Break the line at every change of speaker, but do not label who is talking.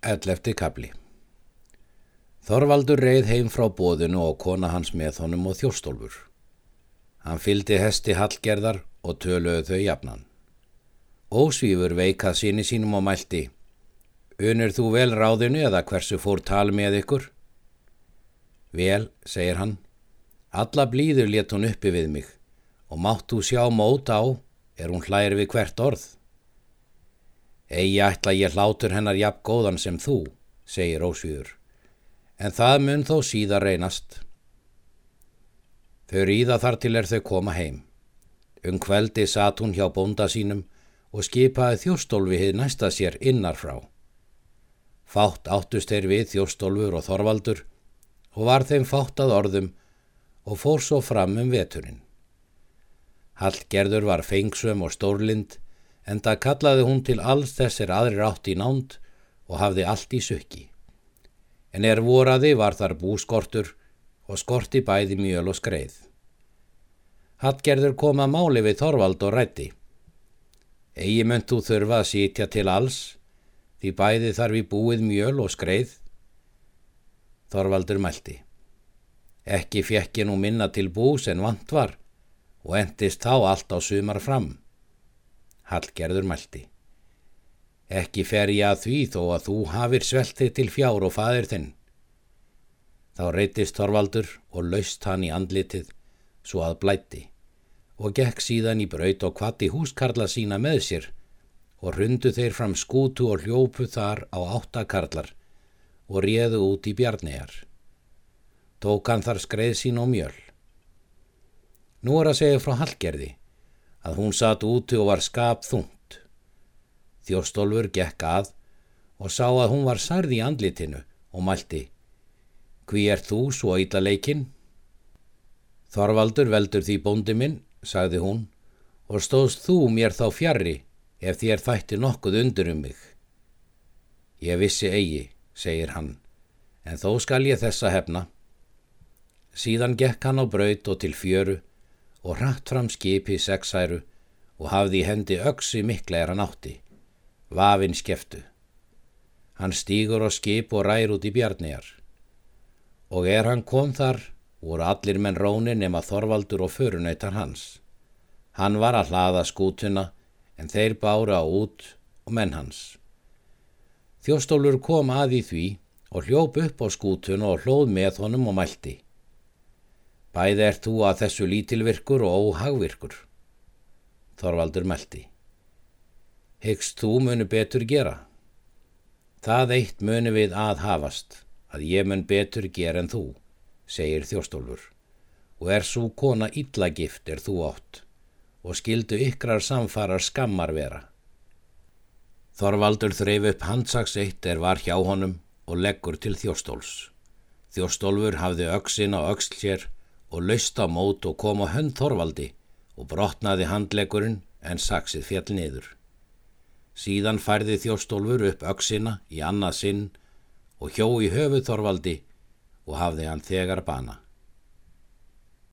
Ellefti kapli Þorvaldur reið heim frá bóðinu og kona hans með honum og þjóstólfur. Hann fyldi hesti hallgerðar og töluðu þau jafnan. Ósvífur veikað síni sínum og mælti. Unir þú vel ráðinu eða hversu fór tal með ykkur? Vel, segir hann. Alla blíður let hún uppi við mig og mátt þú sjá mót á er hún hlæri við hvert orð. Egi ætla ég hlátur hennar jafn góðan sem þú, segir Ósvíður, en það mun þó síða reynast. Þau ríða þar til er þau koma heim. Um kveldi satt hún hjá bónda sínum og skipaði þjóstólfi hið næsta sér innar frá. Fátt áttust þeir við þjóstólfur og þorvaldur og var þeim fátt að orðum og fór svo fram um veturinn. Hallgerður var fengsum og stórlind en það kallaði hún til alls þessir aðrir átt í nánd og hafði allt í sukki. En er voraði var þar búskortur og skorti bæði mjöl og skreið. Hattgerður kom að máli við Þorvald og rætti. Egi mönd þú þurfa að sitja til alls, því bæði þarf í búið mjöl og skreið. Þorvaldur mælti. Ekki fjekki nú minna til bús en vant var og endist þá allt á sumar fram. Hallgerður mælti. Ekki fer ég að því þó að þú hafir sveltið til fjár og fadir þinn. Þá reytist Þorvaldur og laust hann í andlitið svo að blætti og gekk síðan í braut og kvatti húskarla sína með sér og rundu þeir fram skútu og hljópu þar á áttakarlar og réðu út í bjarnegar. Tók hann þar skreið sín og mjöl. Nú er að segja frá Hallgerði að hún satt úti og var skap þungt. Þjóstólfur gekk að og sá að hún var sarði í andlitinu og mælti Hví er þú svo illa leikinn? Þorvaldur veldur því bóndi minn, sagði hún, og stóðst þú mér þá fjarrri ef þér þætti nokkuð undur um mig. Ég vissi eigi, segir hann, en þó skal ég þessa hefna. Síðan gekk hann á braut og til fjöru og hratt fram skipi sexæru og hafði í hendi öksi mikla er hann átti, vafinn skeftu. Hann stýgur á skip og rær út í bjarnjar. Og er hann kom þar, voru allir menn róni nema Þorvaldur og förunöytar hans. Hann var að hlaða skútuna, en þeir bára á út og menn hans. Þjóstólur kom að í því og hljóp upp á skútuna og hlóð með honum og mælti. Bæði ert þú að þessu lítilvirkur og óhagvirkur. Þorvaldur meldi. Hyggst þú munu betur gera? Það eitt munu við aðhafast, að ég mun betur gera en þú, segir þjóstólfur, og er svo kona illagift er þú átt, og skildu ykkrar samfarar skammar vera. Þorvaldur þreif upp handsaks eitt er var hjá honum og leggur til þjóstóls. Þjóstólfur hafði öksin á öksl sér og laust á mót og kom á hönd Þorvaldi og brotnaði handlegurinn en saksið fjall niður. Síðan færði þjóstólfur upp öksina í annað sinn og hjó í höfuð Þorvaldi og hafði hann þegar bana.